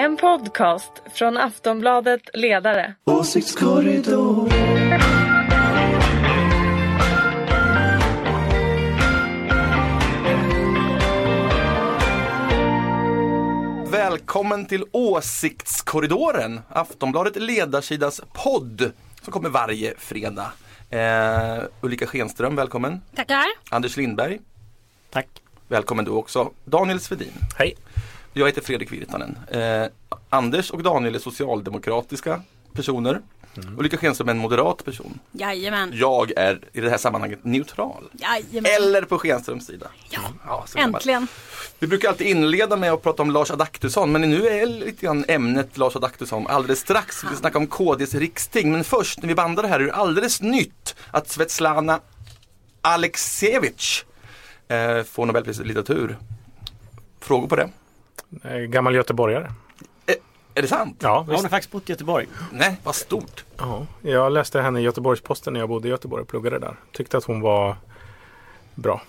En podcast från Aftonbladet Ledare. Åsiktskorridor. Välkommen till Åsiktskorridoren, Aftonbladet ledarsidas podd som kommer varje fredag. Eh, Ulrika Schenström, välkommen. Tackar. Anders Lindberg, Tack. välkommen du också. Daniel Svedin. Hej. Jag heter Fredrik Virtanen. Eh, Anders och Daniel är socialdemokratiska personer. Ulrika Schenström är en moderat person. Jajamän. Jag är i det här sammanhanget neutral. Jajamän. Eller på Schenströms sida. Ja, kan man- äntligen. Vi brukar alltid inleda med att prata om Lars Adaktusson men nu är lite grann ämnet Lars Adaktusson alldeles strax. Vi ska snacka om KDs riksting men först när vi bandar det här är det alldeles nytt att Svetlana Aleksevich eh, får Nobelpriset i litteratur. Frågor på det? Eh, Gammal göteborgare. Eh, är det sant? Ja, hon har faktiskt bott i Göteborg. Nej, vad stort. Ja, jag läste henne i Göteborgs-Posten när jag bodde i Göteborg och pluggade där. Tyckte att hon var bra.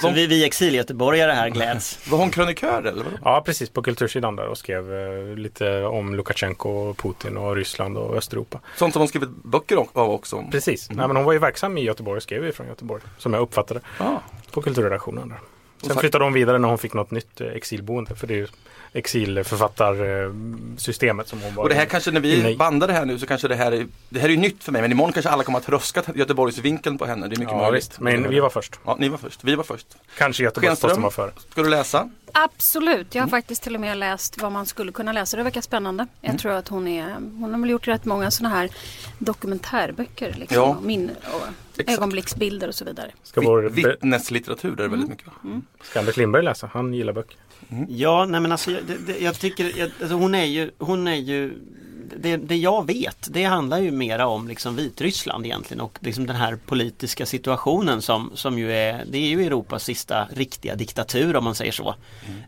Så vi, vi exilgöteborgare här gläds. Var hon krönikör eller? vadå? Ja, precis på kultursidan där och skrev eh, lite om Lukasjenko, och Putin och Ryssland och Östeuropa. Sånt som hon skrivit böcker om- av också. Precis. Nej, men hon var ju verksam i Göteborg och skrev ju från Göteborg. Som jag uppfattade Ah. på kulturredaktionen där. Sen flyttade hon vidare när hon fick något nytt eh, exilboende. För det är ju exilförfattarsystemet som hon var Och det här kanske när vi bandar det här nu så kanske det här är, det här är ju nytt för mig men imorgon kanske alla kommer att tröska Göteborgsvinkeln på henne. Det är mycket Ja, möjligt. visst. Men vi var först. Ja, ni var först. Vi var först. Kanske Göteborgs-Posten var före. Ska du läsa? Absolut. Jag har faktiskt till och med läst vad man skulle kunna läsa. Det verkar spännande. Jag Mm. tror att hon är Hon har väl gjort rätt många sådana här dokumentärböcker. Liksom, Ja. och min, och Exakt. ögonblicksbilder och så vidare. Ska, vår, Vi- Vittneslitteratur är det väldigt mycket. va? ska Anders Lindberg läsa? Han gillar böcker. Ja, nej men alltså jag, det, jag tycker, jag, alltså hon är ju, hon är ju det, det jag vet, det handlar ju mera om liksom Vitryssland egentligen och liksom den här politiska situationen som, som ju är, det är ju Europas sista riktiga diktatur om man säger så.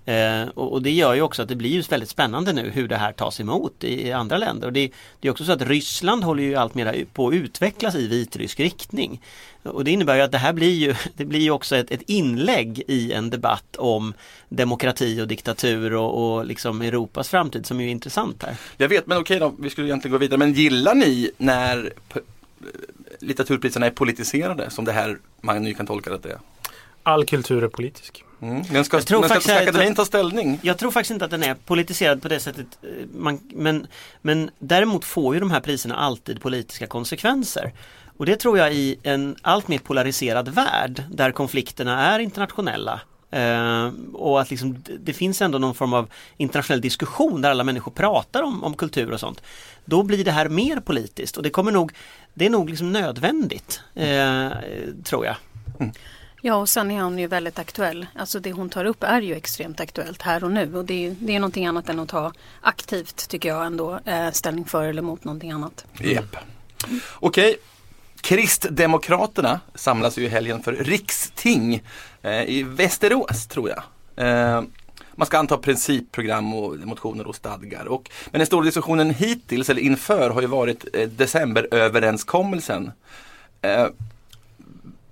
Eh, och, och det gör ju också att det blir ju väldigt spännande nu hur det här tas emot i, i andra länder. Och det, det är också så att Ryssland håller ju allt mera på att utvecklas i vitrysk riktning. Och det innebär ju att det här blir ju, det blir ju också ett, ett inlägg i en debatt om demokrati och diktatur och, och liksom Europas framtid som är ju intressant här. Jag vet, men okej då, vi skulle egentligen gå vidare. Men gillar ni när litteraturpriserna är politiserade som det här man nu kan tolka det att det är? All kultur är politisk. Mm. Men ska, Jag tror men ska, faktiskt att- akademin ta ställning? Jag tror faktiskt inte att den är politiserad på det sättet eh, man, men, men däremot får ju de här priserna alltid politiska konsekvenser. Och det tror jag i en allt mer polariserad värld där konflikterna är internationella eh, och att liksom, det- finns ändå någon form av internationell diskussion där alla människor pratar om, om kultur och sånt. Då blir det här mer politiskt och det kommer nog Det är nog liksom nödvändigt eh, tror jag. Ja och sen är hon ju väldigt aktuell. Alltså det hon tar upp är ju extremt aktuellt här och nu. Och det är, det är någonting annat än att ta aktivt tycker jag ändå eh, ställning för eller mot någonting annat. Japp. Okej. Kristdemokraterna samlas ju i helgen för riksting eh, i Västerås tror jag. Eh, man ska anta principprogram och motioner och stadgar. Och, men den stora diskussionen hittills, eller inför, har ju varit eh, decemberöverenskommelsen. Eh,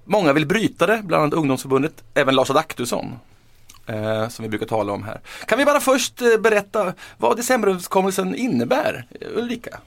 många vill bryta det, bland annat ungdomsförbundet, även Lars Adaktusson. Eh, som vi brukar tala om här. Kan vi bara först eh, berätta vad decemberöverenskommelsen innebär? Ulrika?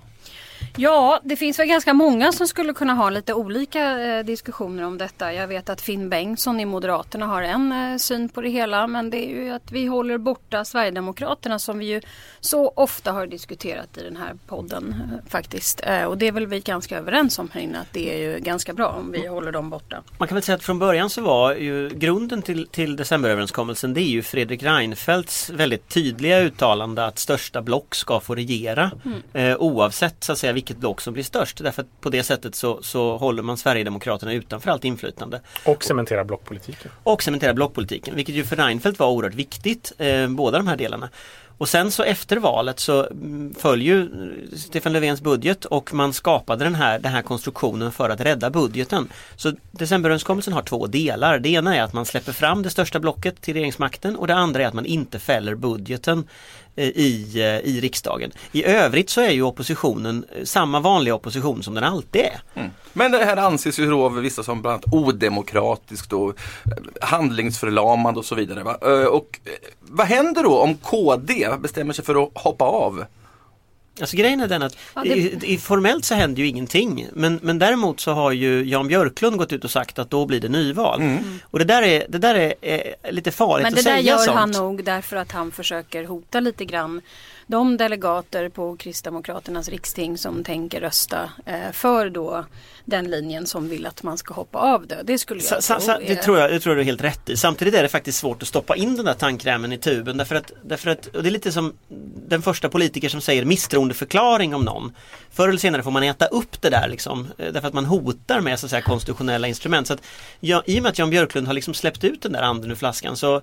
Ja, det finns väl ganska många som skulle kunna ha lite olika eh, diskussioner om detta. Jag vet att Finn Bengtsson i Moderaterna har en eh, syn på det hela. Men det är ju att vi håller borta Sverigedemokraterna som vi ju så ofta har diskuterat i den här podden eh, faktiskt. Eh, och det är väl vi ganska överens om här inne att det är ju ganska bra om vi håller dem borta. Man kan väl säga att från början så var ju grunden till, till decemberöverenskommelsen det är ju Fredrik Reinfeldts väldigt tydliga uttalande att största block ska få regera eh, oavsett så att säga vilket block som blir störst. Därför att på det sättet så, så håller man Sverigedemokraterna utanför allt inflytande. Och cementera blockpolitiken. Och cementera blockpolitiken, vilket ju för Reinfeldt var oerhört viktigt, eh, båda de här delarna. Och sen så efter valet så mm, föll ju eh, Stefan Löfvens budget och man skapade den här, den här konstruktionen för att rädda budgeten. Så decemberöverenskommelsen har två delar. Det ena är att man släpper fram det största blocket till regeringsmakten och det andra är att man inte fäller budgeten Eh, i, eh, i riksdagen. I övrigt så är ju oppositionen eh, samma vanliga opposition som den alltid är. Mm. Men det här anses ju då av vissa som bland annat odemokratiskt och handlingsförlamande och så vidare. Va? Och vad händer då om KD bestämmer sig för att hoppa av? Alltså grejen är den att Ja, det- i, i, formellt så händer ju ingenting men, men däremot så har ju Jan Björklund gått ut och sagt att då blir det nyval. Och det där är, det där är, är lite farligt Men det att där säga gör sånt. han nog därför att han försöker hota lite grann de delegater på Kristdemokraternas riksting som tänker rösta eh, för då den linjen som vill att man ska hoppa av det. Det skulle jag sa, tro. sa, det, tror jag, det tror jag du är helt rätt i. Samtidigt är det faktiskt svårt att stoppa in den där tandkrämen i tuben därför att, därför att och det är lite som den första politiker som säger misstroendeförklaring om någon. Förr eller senare får man äta upp det där liksom eh, därför att man hotar med så att säga, konstitutionella instrument. Så att, ja, I och med att Jan Björklund har liksom släppt ut den där anden ur flaskan så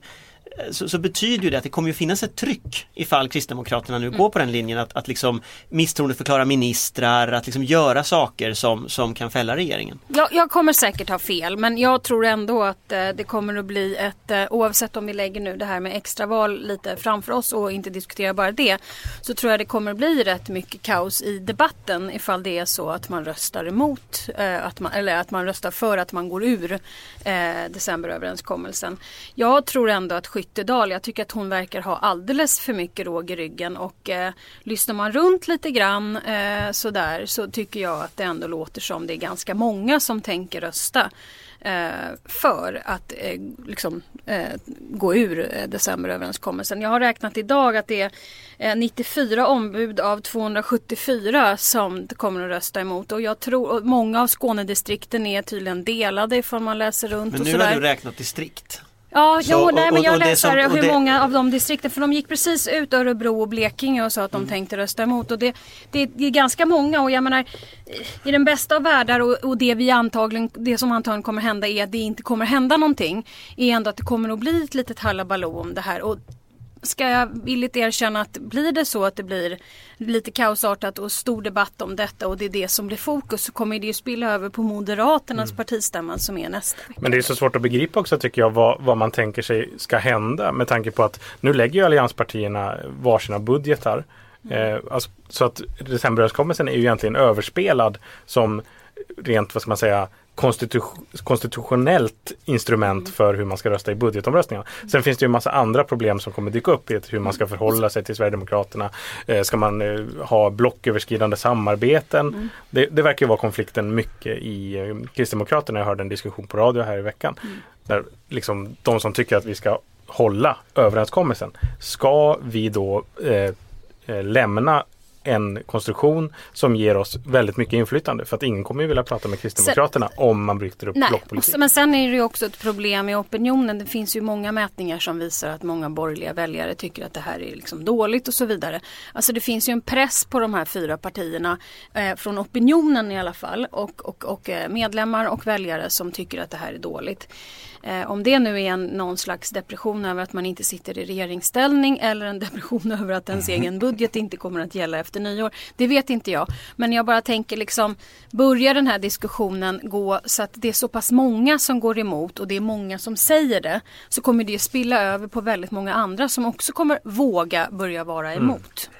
Eh, så, så betyder ju det att det kommer att finnas ett tryck ifall Kristdemokraterna nu går på den linjen att, att liksom misstroendeförklara ministrar, att liksom göra saker som, som kan fälla regeringen. Jag, jag kommer säkert ha fel men jag tror ändå att eh, det kommer att bli ett, eh, oavsett om vi lägger nu det här med extraval lite framför oss och inte diskuterar bara det, så tror jag det kommer att bli rätt mycket kaos i debatten ifall det är så att man röstar emot, eh, att man, eller att man röstar för att man går ur eh, decemberöverenskommelsen. Jag tror ändå att Skyttedal, jag tycker att hon verkar ha alldeles för mycket råg i ryggen och eh, lyssnar man runt lite grann eh, sådär så tycker jag att det ändå låter som det är ganska många som tänker rösta eh, för att eh, liksom, eh, gå ur decemberöverenskommelsen. Jag har räknat idag att det är eh, 94 ombud av 274 som kommer att rösta emot och jag tror många av Skånedistrikten är tydligen delade ifall man läser runt Men nu har du räknat distrikt. Ja, Så, jo, och- nej, men jag läser som- hur det- många av de distrikten, för de gick precis ut Örebro och Blekinge och sa att de Mm. tänkte rösta emot. Och det, det, det är ganska många och jag menar i den bästa av världar och, och det vi antagligen, det som antagligen kommer hända är att det inte kommer hända någonting. Är ändå att det kommer att bli ett litet hallabaloo om det här. Och ska jag villigt erkänna att blir det så att det blir lite kaosartat och stor debatt om detta och det är det som blir fokus så kommer det ju spilla över på Moderaternas Mm. partistämma som är nästa vecka. Men det är så svårt att begripa också tycker jag vad, vad man tänker sig ska hända med tanke på att nu lägger ju allianspartierna varsina budgetar. Eh, alltså, så att decemberöverenskommelsen är ju egentligen överspelad som rent, vad ska man säga, konstitutionellt instrument för hur man ska rösta i budgetomröstningar. Sen finns det ju en massa andra problem som kommer dyka upp i hur man ska förhålla sig till Sverigedemokraterna. Eh, ska man eh, ha blocköverskridande samarbeten? Det, det verkar ju vara konflikten mycket i eh, Kristdemokraterna. Jag hörde en diskussion på radio här i veckan. Där liksom de som tycker att vi ska hålla överenskommelsen. Ska vi då eh, eh, lämna en konstruktion som ger oss väldigt mycket inflytande. För att ingen kommer ju vilja prata med Kristdemokraterna om man bryter upp Nej, blockpolitik. men sen är det ju också ett problem i opinionen. Det finns ju många mätningar som visar att många borgerliga väljare tycker att det här är liksom dåligt och så vidare. Alltså det finns ju en press på de här fyra partierna eh, från opinionen i alla fall och, och, och eh, medlemmar och väljare som tycker att det här är dåligt. Eh, om det nu är en, någon slags depression över att man inte sitter i regeringsställning eller en depression över att ens egen budget inte kommer att gälla efter nyår. Det vet inte jag. Men jag bara tänker liksom börjar den här diskussionen gå så att det är så pass många som går emot och det är många som säger det så kommer det spilla över på väldigt många andra som också kommer våga börja vara emot.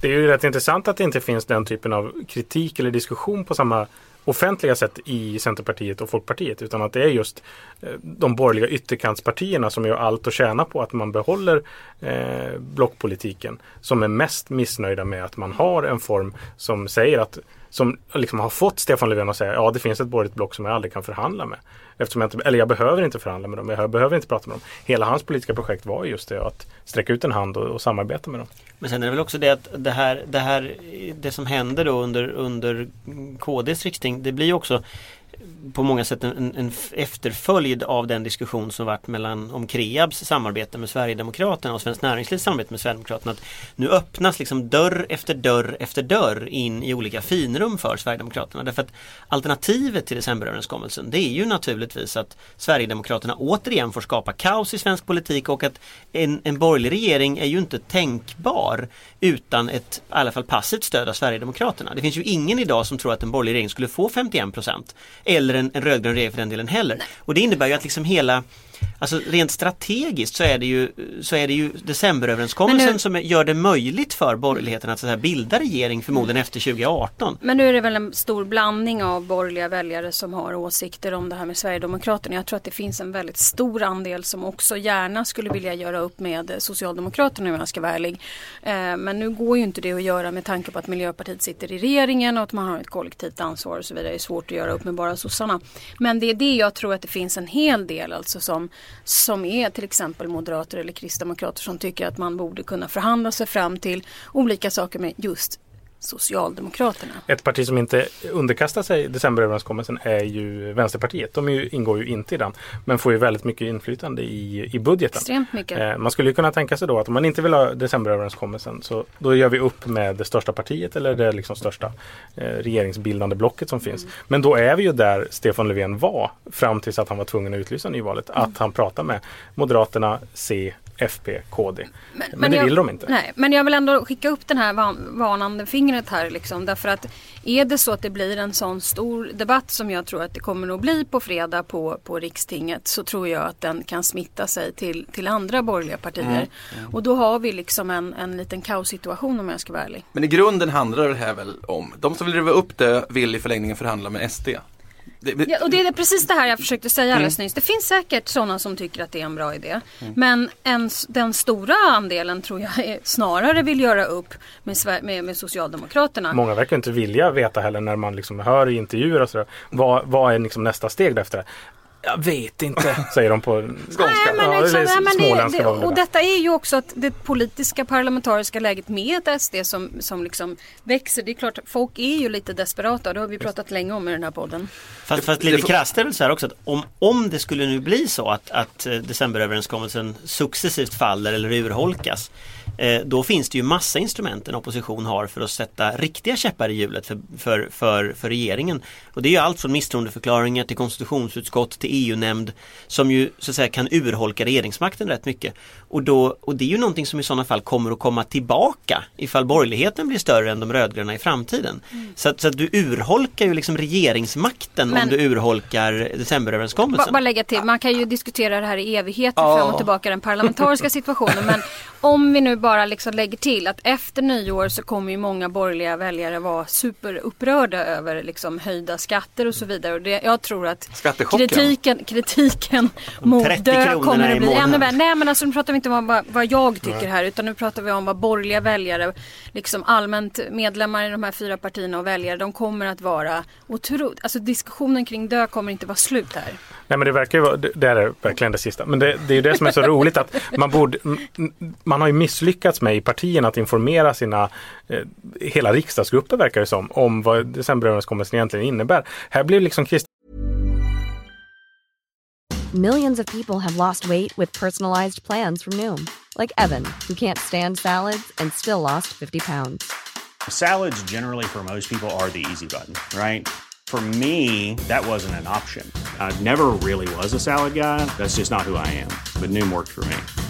Det är ju rätt intressant att det inte finns den typen av kritik eller diskussion på samma offentliga sätt i Centerpartiet och Folkpartiet utan att det är just eh, de borgerliga ytterkantspartierna som gör allt att tjäna på att man behåller eh, blockpolitiken som är mest missnöjda med att man har en form som säger att som liksom har fått Stefan Löfven att säga ja det finns ett borgerligt block som jag aldrig kan förhandla med. Eftersom jag inte, eller jag behöver inte förhandla med dem, jag behöver inte prata med dem. Hela hans politiska projekt var just det att sträcka ut en hand och, och samarbeta med dem. Men sen är det väl också det att det här, det här det som händer då under, under KDs riksting det blir ju också på många sätt en, en efterföljd av den diskussion som varit mellan om Kreabs samarbete med Sverigedemokraterna och Svenskt Näringslivs samarbete med Sverigedemokraterna. Att nu öppnas liksom dörr efter dörr efter dörr in i olika finrum för Sverigedemokraterna. Därför att alternativet till decemberöverenskommelsen det är ju naturligtvis att Sverigedemokraterna återigen får skapa kaos i svensk politik och att en, en borgerlig regering är ju inte tänkbar utan ett i alla fall passivt stöd av Sverigedemokraterna. Det finns ju ingen idag som tror att en borgerlig regering skulle få 51 procent eller en, en rödgrön regering för den delen heller. Och det innebär ju att liksom hela Alltså rent strategiskt så är det ju, så är det ju decemberöverenskommelsen nu- som gör det möjligt för borgerligheten att så här, bilda regering förmodligen efter 2018. Men nu är det väl en stor blandning av borgerliga väljare som har åsikter om det här med Sverigedemokraterna. Jag tror att det finns en väldigt stor andel som också gärna skulle vilja göra upp med Socialdemokraterna om jag ska vara ärlig. Eh, Men nu går ju inte det att göra med tanke på att Miljöpartiet sitter i regeringen och att man har ett kollektivt ansvar och så vidare. Det är svårt att göra upp med bara sossarna. Men det är det jag tror att det finns en hel del alltså som, som är till exempel moderater eller kristdemokrater som tycker att man borde kunna förhandla sig fram till olika saker med just Socialdemokraterna. Ett parti som inte underkastar sig decemberöverenskommelsen är ju Vänsterpartiet. De ju, ingår ju inte i den. Men får ju väldigt mycket inflytande i, i budgeten. Extremt mycket. Eh, man skulle ju kunna tänka sig då att om man inte vill ha decemberöverenskommelsen så då gör vi upp med det största partiet eller det liksom största eh, regeringsbildande blocket som finns. Mm. Men då är vi ju där Stefan Löfven var fram tills att han var tvungen att utlysa nyvalet. Mm. Att han pratar med Moderaterna, C, FP, KD. Men, det jag, vill de inte. Nej, men jag vill ändå skicka upp den här van, varnande fingret här liksom. Därför att är det så att det blir en sån stor debatt som jag tror att det kommer att bli på fredag på, på rikstinget så tror jag att den kan smitta sig till, till andra borgerliga partier. Mm, Och då har vi liksom en, en liten kaossituation om jag ska vara ärlig. Men i grunden handlar det här väl om, de som vill riva upp det vill i förlängningen förhandla med SD. Ja, och det är precis det här jag försökte säga Mm. alldeles nyss. Det finns säkert sådana som tycker att det är en bra idé. Men en, den stora andelen tror jag är, snarare vill göra upp med, med, med Socialdemokraterna. Många verkar inte vilja veta heller när man liksom hör i intervjuer och sådär. Vad, vad är liksom nästa steg därefter? Jag vet inte, säger de på Skånska. Nej, men Ja, liksom, nej, men det, det, och det. detta är ju också att det politiska parlamentariska läget med SD som, som liksom växer. Det är klart, folk är ju lite desperata. Det har vi pratat länge om i den här podden. Fast, fast lite krasst är väl så här också att om, om det skulle nu bli så att, att eh, decemberöverenskommelsen successivt faller eller urholkas då finns det ju massa instrument en opposition har för att sätta riktiga käppar i hjulet för, för, för, för regeringen. Och det är ju allt från misstroendeförklaringar till konstitutionsutskott till EU-nämnd som ju så att säga kan urholka regeringsmakten rätt mycket. Och, då, och det är ju någonting som i sådana fall kommer att komma tillbaka ifall borgerligheten blir större än de rödgröna i framtiden. Så, att, så att du urholkar ju liksom regeringsmakten om Men- du urholkar decemberöverenskommelsen. bara lägga till, man kan ju diskutera det här i evigheter Ja. fram och tillbaka den parlamentariska situationen. Men om vi nu bara liksom lägger till att efter nyår så kommer ju många borgerliga väljare vara superupprörda över liksom höjda skatter och så vidare. Och det, jag tror att kritiken, kritiken mot 30 dö kronorna kommer att bli ännu värre. Nej men alltså nu pratar vi inte om vad, vad jag tycker här utan nu pratar vi om vad borgerliga väljare, liksom allmänt medlemmar i de här fyra partierna och väljare, de kommer att vara otroligt, alltså diskussionen kring dö kommer inte vara slut här. Nej men det verkar ju vara, det det är verkligen det sista. Men det, det är ju det som är så roligt att man borde, man har ju misslyckats med i partierna att informera sina, eh, hela riksdagsgrupper verkar det som, om vad decemberöverenskommelsen egentligen innebär. Här blir liksom Krist Millions of people have lost weight with personalized plans from Noom, like Evan, who can't stand salads and still lost 50 pounds. Salads, generally, for most people, are the easy button, right? For me, that wasn't an option. I never really was a salad guy. That's just not who I am. But Noom worked for me.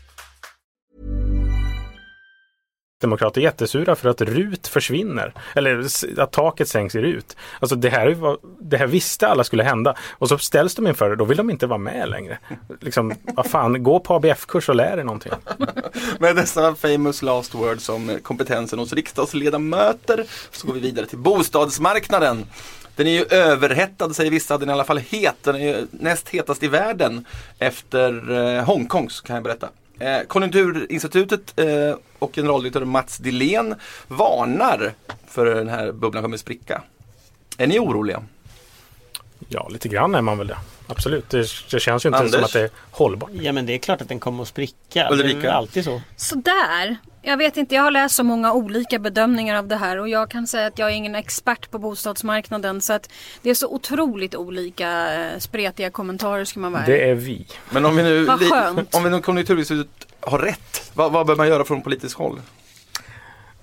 Demokrater jättesura för att RUT försvinner. Eller att taket sänks i RUT. Alltså det här, var, det här visste alla skulle hända. Och så ställs de inför det, då vill de inte vara med längre. Liksom, vad fan, gå på ABF-kurs och lär dig någonting. Med dessa famous last words om kompetensen hos riksdagsledamöter så går vi vidare till bostadsmarknaden. Den är ju överhettad säger vissa, den är i alla fall het. Den är ju näst hetast i världen efter eh, Hongkongs kan jag berätta. Eh, Konjunkturinstitutet eh, och generaldirektör Mats Dillén varnar för den här bubblan kommer spricka. Är ni oroliga? Ja, lite grann är man väl det. Absolut, det, det känns ju inte Anders? som att det är hållbart. Ja men det är klart att den kommer att spricka. Ulrika? Det är alltid så. Sådär. Jag vet inte, jag har läst så många olika bedömningar av det här och jag kan säga att jag är ingen expert på bostadsmarknaden så att det är så otroligt olika eh, spretiga kommentarer ska man vara. Det är vi. Men om vi nu, Vad skönt. om vi nu Konjunkturinstitutet har rätt, vad, vad bör man göra från politiskt håll?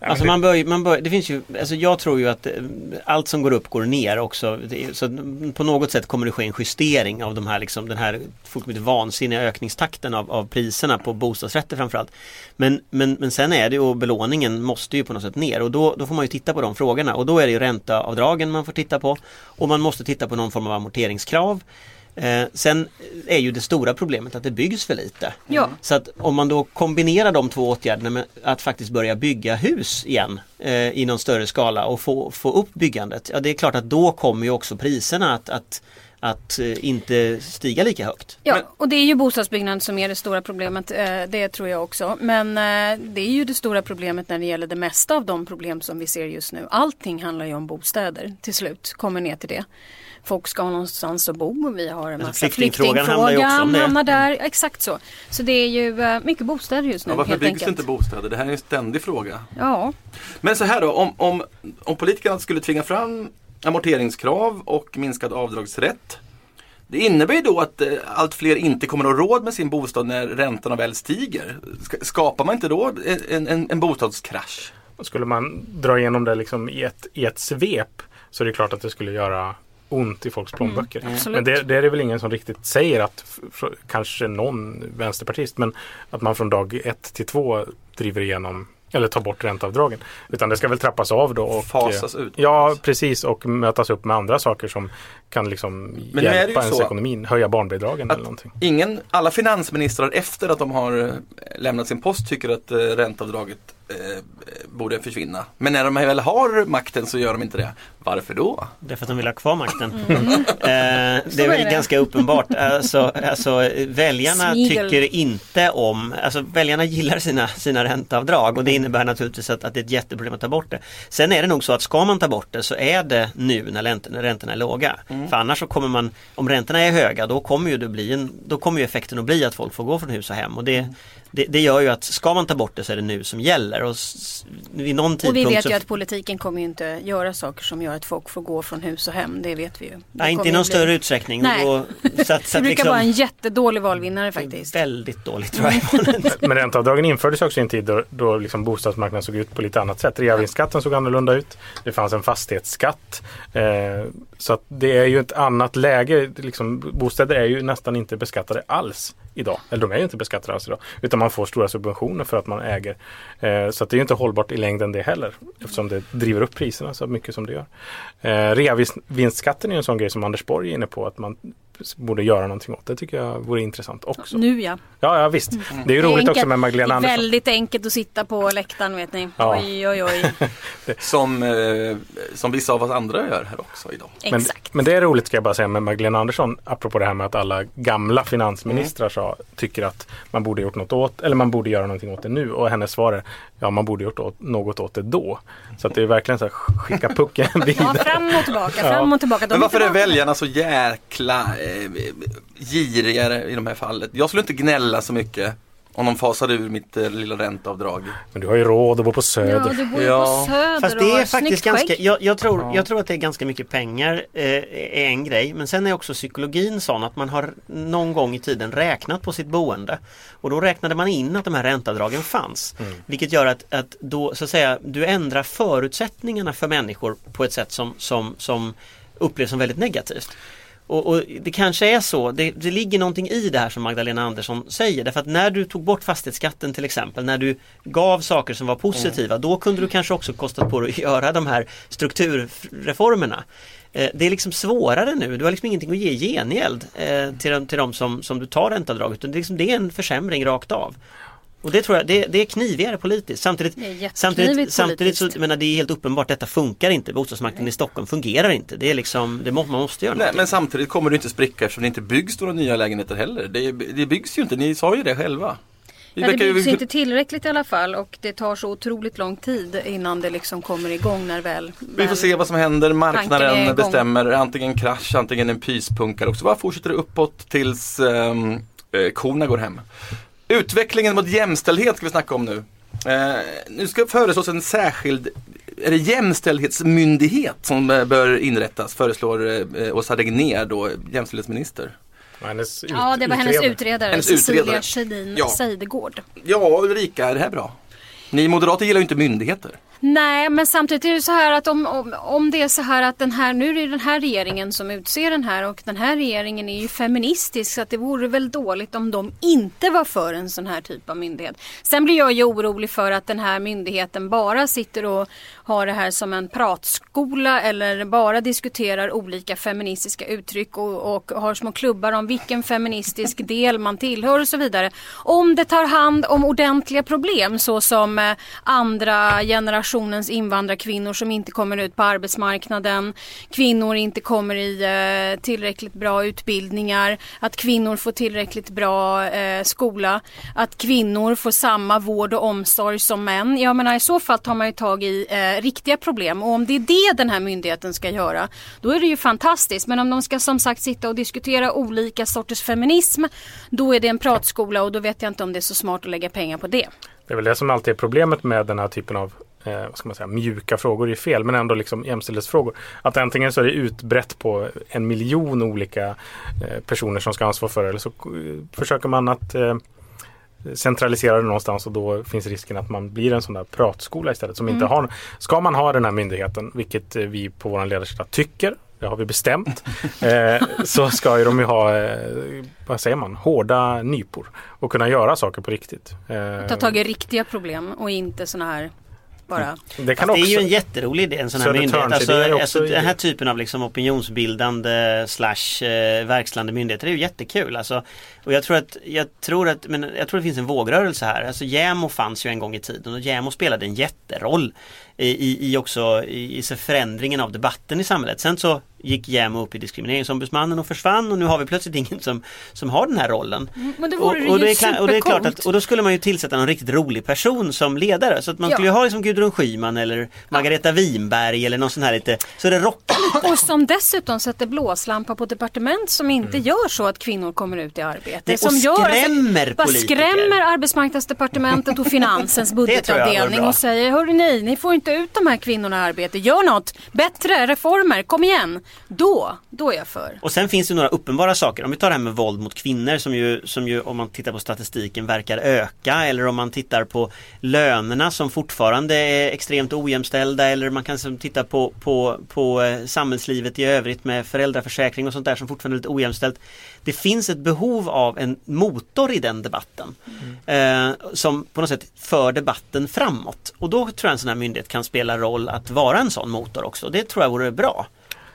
Alltså man bör, man bör, det finns ju, alltså jag tror ju att eh, allt som går upp går ner också. Så att på något sätt kommer det ske en justering av de här, liksom, den här fullkomligt vansinniga ökningstakten av, av priserna på bostadsrätter framförallt. Men, men, men sen är det ju, och belåningen måste ju på något sätt ner och då, då får man ju titta på de frågorna och då är det ju ränteavdragen man får titta på och man måste titta på någon form av amorteringskrav. Eh, sen är ju det stora problemet att det byggs för lite. Ja. Så att om man då kombinerar de två åtgärderna med att faktiskt börja bygga hus igen eh, i någon större skala och få, få upp byggandet. Ja det är klart att då kommer ju också priserna att, att, att eh, inte stiga lika högt. Ja, och det är ju bostadsbyggnad som är det stora problemet. eh, Det tror jag också. Men eh, det är ju det stora problemet när det gäller det mesta av de problem som vi ser just nu. Allting handlar ju om bostäder till slut, kommer ner till det. Folk ska ha någonstans att bo. Vi har en massa flyktingfrågan handlar ju också hamnar där. Exakt så. Så det är ju eh, mycket bostäder just nu Ja, varför helt byggs enkelt. inte bostäder? Det här är en ständig fråga. Ja, Men så här då, om, om, om politikerna skulle tvinga fram amorteringskrav och minskad avdragsrätt. Det innebär ju då att eh, allt fler inte kommer att råd med sin bostad när räntorna väl stiger. Ska- Skapar man inte då en, en, en bostadskrasch? Skulle man dra igenom det liksom i, ett, i ett svep så är det klart att det skulle göra ont i folks plånböcker. absolut. men det, det är det väl ingen som riktigt säger att, kanske någon vänsterpartist, men att man från dag ett till två driver igenom eller tar bort ränteavdragen. Utan det ska väl trappas av då. Och, Fasas eh, ut. Ja, precis. Och mötas upp med andra saker som kan liksom Men hjälpa ens så ekonomin. Höja barnbidragen eller någonting. Ingen, alla finansministrar efter att de har eh, lämnat sin post tycker att eh, ränteavdraget eh, borde försvinna. Men när de väl har makten så gör de inte det. Varför då? Därför att de vill ha kvar makten. Mm. Eh, det är är väl det. ganska uppenbart. Alltså, alltså, väljarna Smigel. tycker inte om, alltså väljarna gillar sina, sina ränteavdrag och det innebär naturligtvis att, att det är ett jätteproblem att ta bort det. Sen är det nog så att ska man ta bort det så är det nu när räntorna, räntorna är låga. För annars så kommer man, om räntorna är höga då kommer ju det bli en, då kommer ju effekten att bli att folk får gå från hus och hem och det, det, det gör ju att ska man ta bort det så är det nu som gäller och s- vid någon och vi vet så ju att politiken kommer ju inte göra saker som gör att folk får gå från hus och hem. Det vet vi ju. Det Nej, inte i någon bli- större utsträckning. Nej. Då, så att, så Det brukar liksom, vara en jättedålig valvinnare faktiskt. Väldigt dåligt tror jag. Men ränteavdragen infördes också i en tid då, då liksom bostadsmarknaden såg ut på lite annat sätt. Reavinstskatten såg annorlunda ut. Det fanns en fastighetsskatt. Eh, så att det är ju ett annat läge. Liksom, bostäder är ju nästan inte beskattade alls idag. Eller de är ju inte beskattade alls idag. Utan man får stora subventioner för att man äger. Eh, så att det är ju inte hållbart i längden det heller. Eftersom det driver upp priserna så mycket som det gör. Eh, reavinstskatten är ju en sån grej som Anders Borg är inne på. Att man borde göra någonting åt. Det tycker jag vore intressant också. Nu ja. Ja, ja visst. Det är ju Det är roligt också med Magdalena Det är Andersson. väldigt enkelt att sitta på läktaren vet ni. Ja. Oj oj oj. Som, eh, som vissa av oss andra gör här också idag. Men, Exakt. men det är roligt ska jag bara säga med Magdalena Andersson apropå det här med att alla gamla finansministrar sa, tycker att man borde gjort något åt eller man borde göra någonting åt det nu och hennes svar är ja man borde gjort åt, något åt det då. Så att det är verkligen så här skicka pucken Ja, vidare. fram och tillbaka, fram och tillbaka. De Men varför är väljarna så jäkla eh, giriga i de här fallet? Jag skulle inte gnälla så mycket om de fasade ur mitt eh, lilla ränteavdrag. Men du har ju råd att bo på Ja, Söder. du bor ju Ja. på Söder Fast det är faktiskt ganska, jag, jag, tror, jag tror att det är ganska mycket pengar eh, är en grej men sen är också psykologin sån att man har någon gång i tiden räknat på sitt boende och då räknade man in att de här ränteavdragen fanns. Vilket gör att, att då så att säga du ändrar förutsättningarna för människor på ett sätt som, som, som upplevs som väldigt negativt. Och, och det kanske är så, det, det ligger någonting i det här som Magdalena Andersson säger. Därför att när du tog bort fastighetsskatten till exempel, när du gav saker som var positiva, då kunde du kanske också kostat på dig att göra de här strukturreformerna. Eh, Det är liksom svårare nu, du har liksom ingenting att ge gengäld eh, till de, till de som, som du tar ränteavdrag. Utan det, är liksom, det är en försämring rakt av. Och det tror jag, det, det är knivigare politiskt. Samtidigt, samtidigt, samtidigt så, politiskt. jag menar, det är helt uppenbart, detta funkar inte. Bostadsmarknaden i Stockholm fungerar inte. Det är liksom, det må, man måste göra Nej, någonting. men samtidigt kommer det inte spricka eftersom det inte byggs några nya lägenheter heller. Det, det byggs ju inte, ni sa ju det själva. Vi Ja, det verkar ju- byggs inte tillräckligt i alla fall och det tar så otroligt lång tid innan det liksom kommer igång när väl... Vi får se vad som händer. Marknaden bestämmer antingen krasch, antingen en pyspunkare och så bara fortsätter det uppåt tills eh, korna går hem. Utvecklingen mot jämställdhet ska vi snacka om nu. Eh, nu ska föreslås en särskild är det jämställdhetsmyndighet som eh, bör inrättas, föreslår eh, Åsa Regnér då, jämställdhetsminister. Hennes ut, Ja, det var hennes utredare. utredare, Hennes Cecilia utredare. Kjellin Ja. Seidegård. Ja, Ulrika, är det här bra? Ni moderater gillar ju inte myndigheter. Nej, men samtidigt är det så här att om, om, om det är så här att den här, nu är det den här regeringen som utser den här och den här regeringen är ju feministisk så att det vore väl dåligt om de inte var för en sån här typ av myndighet. Sen blir jag ju orolig för att den här myndigheten bara sitter och har det här som en pratskola eller bara diskuterar olika feministiska uttryck och, och har små klubbar om vilken feministisk del man tillhör och så vidare. Om det tar hand om ordentliga problem så som eh, andra generationer generationens invandrarkvinnor som inte kommer ut på arbetsmarknaden, kvinnor inte kommer i eh, tillräckligt bra utbildningar, att kvinnor får tillräckligt bra eh, skola, att kvinnor får samma vård och omsorg som män. Jag menar i så fall tar man ju tag i eh, riktiga problem och om det är det den här myndigheten ska göra då är det ju fantastiskt men om de ska som sagt sitta och diskutera olika sorters feminism då är det en pratskola och då vet jag inte om det är så smart att lägga pengar på det. Det är väl det som alltid är problemet med den här typen av eh, vad ska man säga, mjuka frågor är fel, men ändå liksom jämställdhetsfrågor. Att antingen så är det utbrett på en miljon olika eh, personer som ska ansvara för det, eller så eh, försöker man att eh, centralisera det någonstans och då finns risken att man blir en sån där pratskola istället. Som inte har, ska man ha den här myndigheten, vilket eh, vi på vår ledarsida tycker, det har vi bestämt, eh, så ska ju de ju ha, eh, vad säger man, hårda nypor och kunna göra saker på riktigt. Eh, Ta tag i riktiga problem och inte såna här bara. det, kan Fast det är också, ju en jätterolig idé, en sån här myndighet. Alltså, också alltså, den här typen av liksom opinionsbildande slash eh, verkställande myndigheter det är ju jättekul. Alltså, och jag tror att, jag tror att, men jag tror det finns en vågrörelse här. Alltså JämO fanns ju en gång i tiden och JämO spelade en jätteroll i, i, också i, i så förändringen av debatten i samhället. Sen så gick JämO upp i diskrimineringsombudsmannen och försvann och nu har vi plötsligt ingen som, som har den här rollen. Men då Och, vore det och, ju det är och det är klart att, och då skulle man ju tillsätta någon riktigt rolig person som ledare. Så att man Ja. skulle ju ha liksom Gudrun Schyman eller Margareta Winberg eller någon sån här lite, så det rockar lite. Och som dessutom sätter blåslampa på departement som inte Mm. gör så att kvinnor kommer ut i arbete. Nej, och som gör, skrämmer bara politiker. skrämmer arbetsmarknadsdepartementet och finansens budgetavdelning och säger Hörru ni, ni får inte ut de här kvinnorna i arbete. Gör något! Bättre reformer, kom igen! Då, då är jag för. Och sen finns det några uppenbara saker. Om vi tar det här med våld mot kvinnor som ju, som ju om man tittar på statistiken verkar öka eller om man tittar på lönerna som fortfarande är extremt ojämställda eller man kan titta på, på, på eh, samhällslivet i övrigt med föräldraförsäkring och sånt där som fortfarande är lite ojämställt. Det finns ett behov av en motor i den debatten eh, som på något sätt för debatten framåt. Och då tror jag en sån här myndighet kan spela roll att vara en sån motor också. Det tror jag vore bra.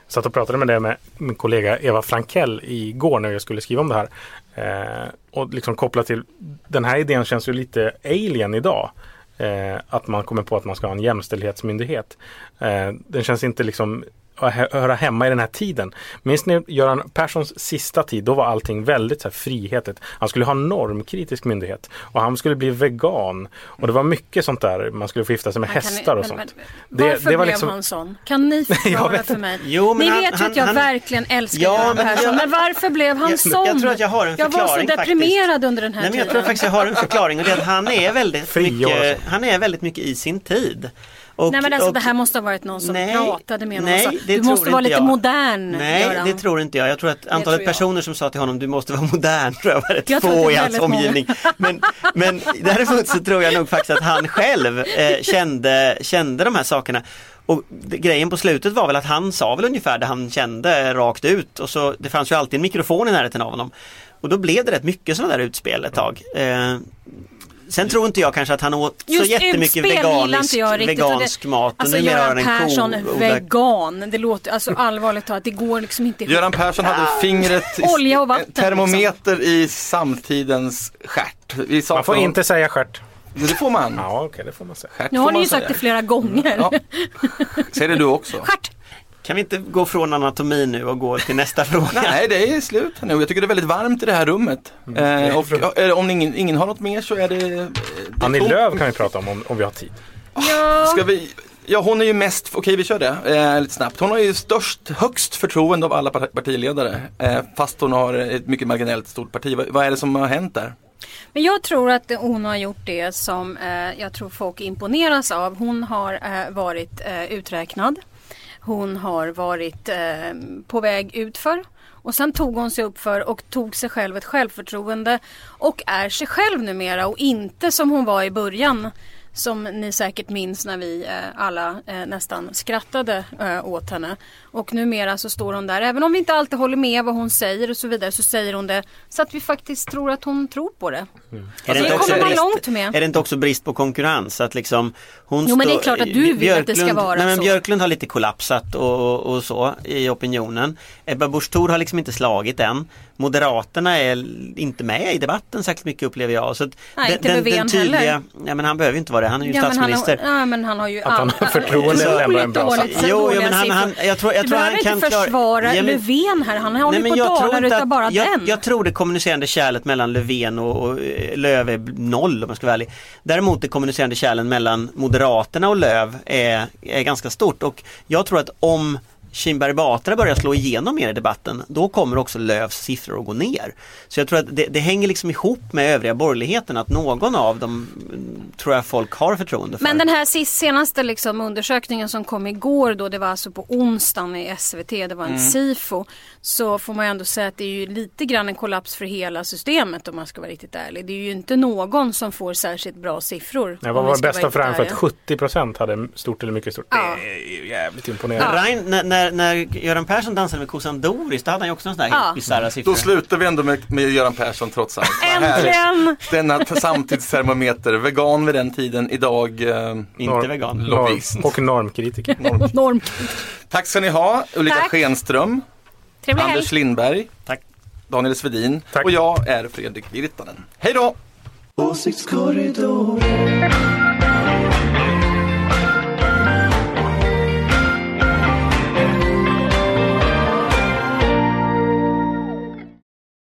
satt och pratade med det med min kollega Eva Frankell igår när jag skulle skriva om det här. Eh, och liksom kopplat till den här idén känns ju lite alien idag. Eh, att man kommer på att man ska ha en jämställdhetsmyndighet. Eh, den känns inte liksom höra hemma i den här tiden. Minns ni Göran Perssons sista tid? Då var allting väldigt så här frihetet. Han skulle ha en normkritisk myndighet och han skulle bli vegan. Och det var mycket sånt där. Man skulle få gifta sig med Han kan- hästar och men- sånt. men- Det- Varför det var blev liksom- han sån? Kan ni förklara vet för mig? Jo, men ni han- vet ju att jag han- verkligen älskar Ja, Göran men Persson. jag- Men varför blev han Jag- sån? jag tror att jag har en Jag var så förklaring deprimerad faktiskt. under den här Nej, men jag tiden. tror faktiskt jag har en förklaring och det är att han är väldigt, mycket, han är väldigt mycket i sin tid. Och, Nej men alltså och- det här måste ha varit någon som Nej, pratade med honom nej, och sa, det Du måste vara lite jag. modern Nej, Göran." det tror inte jag. Jag tror att antalet tror personer som sa till honom du måste vara modern tror jag var rätt Jag få i hans omgivning. Men, men däremot så tror jag nog faktiskt att han själv eh, kände, kände de här sakerna. Och grejen på slutet var väl att han sa väl ungefär det han kände rakt ut och så det fanns ju alltid en mikrofon i närheten av honom. Och då blev det rätt mycket sådana där utspel ett tag. Eh, Sen tror inte jag kanske att han åt så Just jättemycket veganisk, inte jag riktigt. Vegansk det, mat. Och Alltså Göran Persson, vegan. Det låter, alltså allvarligt talat, det går liksom inte ihop. Göran Persson hade fingret i Olja och vatten, liksom. termometer i samtidens stjärt. Vi sa Man får inte säga stjärt. Det får man. Ja, okej, det får man säga. Stjärt Nu har ni ju sagt säga. det flera gånger. Ja. Säg det du också. Stjärt! Kan vi inte gå från anatomi nu och gå till nästa fråga? Nej, det är slut nu. Jag tycker det är väldigt varmt i det här rummet. Eh, och, eh, om ingen, ingen har något mer så är det... eh, det Annie tomt. Lööf kan vi prata om, om om vi har tid. Ja. Ska vi... Ja, hon är ju mest, okej vi kör det eh, lite snabbt. Hon har ju störst, högst förtroende av alla part- partiledare. Eh, fast hon har ett mycket marginellt stort parti. Vad, vad är det som har hänt där? Men jag tror att hon har gjort det som eh, jag tror folk imponeras av. Hon har eh, varit eh, uträknad. Hon har varit eh, på väg utför. Och sen tog hon sig upp för och tog sig själv ett självförtroende och är sig själv numera och inte som hon var i början som ni säkert minns när vi eh, alla eh, nästan skrattade eh, åt henne. Och numera så står hon där, även om vi inte alltid håller med vad hon säger och så vidare, så säger hon det så att vi faktiskt tror att hon tror på det. Är det inte kommer man brist- långt med. Är det inte också brist på konkurrens? Att liksom hon Jo, men det är klart att du vill att det ska Björklund- vara nej, men så. Björklund har lite kollapsat och, och så i opinionen. Ebba Busch Thor har liksom inte slagit än. Moderaterna är inte med i debatten särskilt mycket upplever jag. Så Nej, inte Löfven heller. Ja men han behöver ju inte vara det, han är ju Ja, men han statsminister. har, ja, men han har ju Att han har förtroende är ändå en bra så Jo, jo, men han- han- jag tror- jag tror han kan inte försvara Ja, men- Löfven här. Han håller Nej, på jag tror utav att- bara jag, den. jag tror det kommunicerande kärlet mellan Löfven och, och eh, Löv är noll om man ska vara ärlig. Däremot det kommunicerande kärlen mellan Moderaterna och Löv är, är ganska stort och jag tror att om Kinberg Batra börjar slå igenom mer i debatten då kommer också Lövs siffror att gå ner. Så jag tror att det, det hänger liksom ihop med övriga borgerligheten att någon av dem mm, tror jag folk har förtroende för. Men den här sist, senaste liksom undersökningen som kom igår då, det var alltså på onsdagen i SVT, det var en SIFO. Så får man ju ändå säga att det är ju lite grann en kollaps för hela systemet om man ska vara riktigt ärlig. Det är ju inte någon som får särskilt bra siffror. Nej, om vad var bästa för att ärliga. 70 procent hade stort eller mycket stort. Ja. Det är ju jävligt imponerande. Rein, när, när, när Göran Persson dansade med kossan Doris, då hade han ju också sådana där Ja. helt bisarra siffror. Då slutar vi ändå med, med Göran Persson trots allt. Äntligen! Denna samtidstermometer, vegan vid den tiden, idag eh, Inte vegan. lobbyist. Norm, och normkritiker. Norm. Tack ska ni ha, Ulrika Tack. Schenström, Trevlig helg. Anders Lindberg, Tack. Daniel Svedin Tack. och jag är Fredrik Virtanen. Hej då! Åsiktskorridoren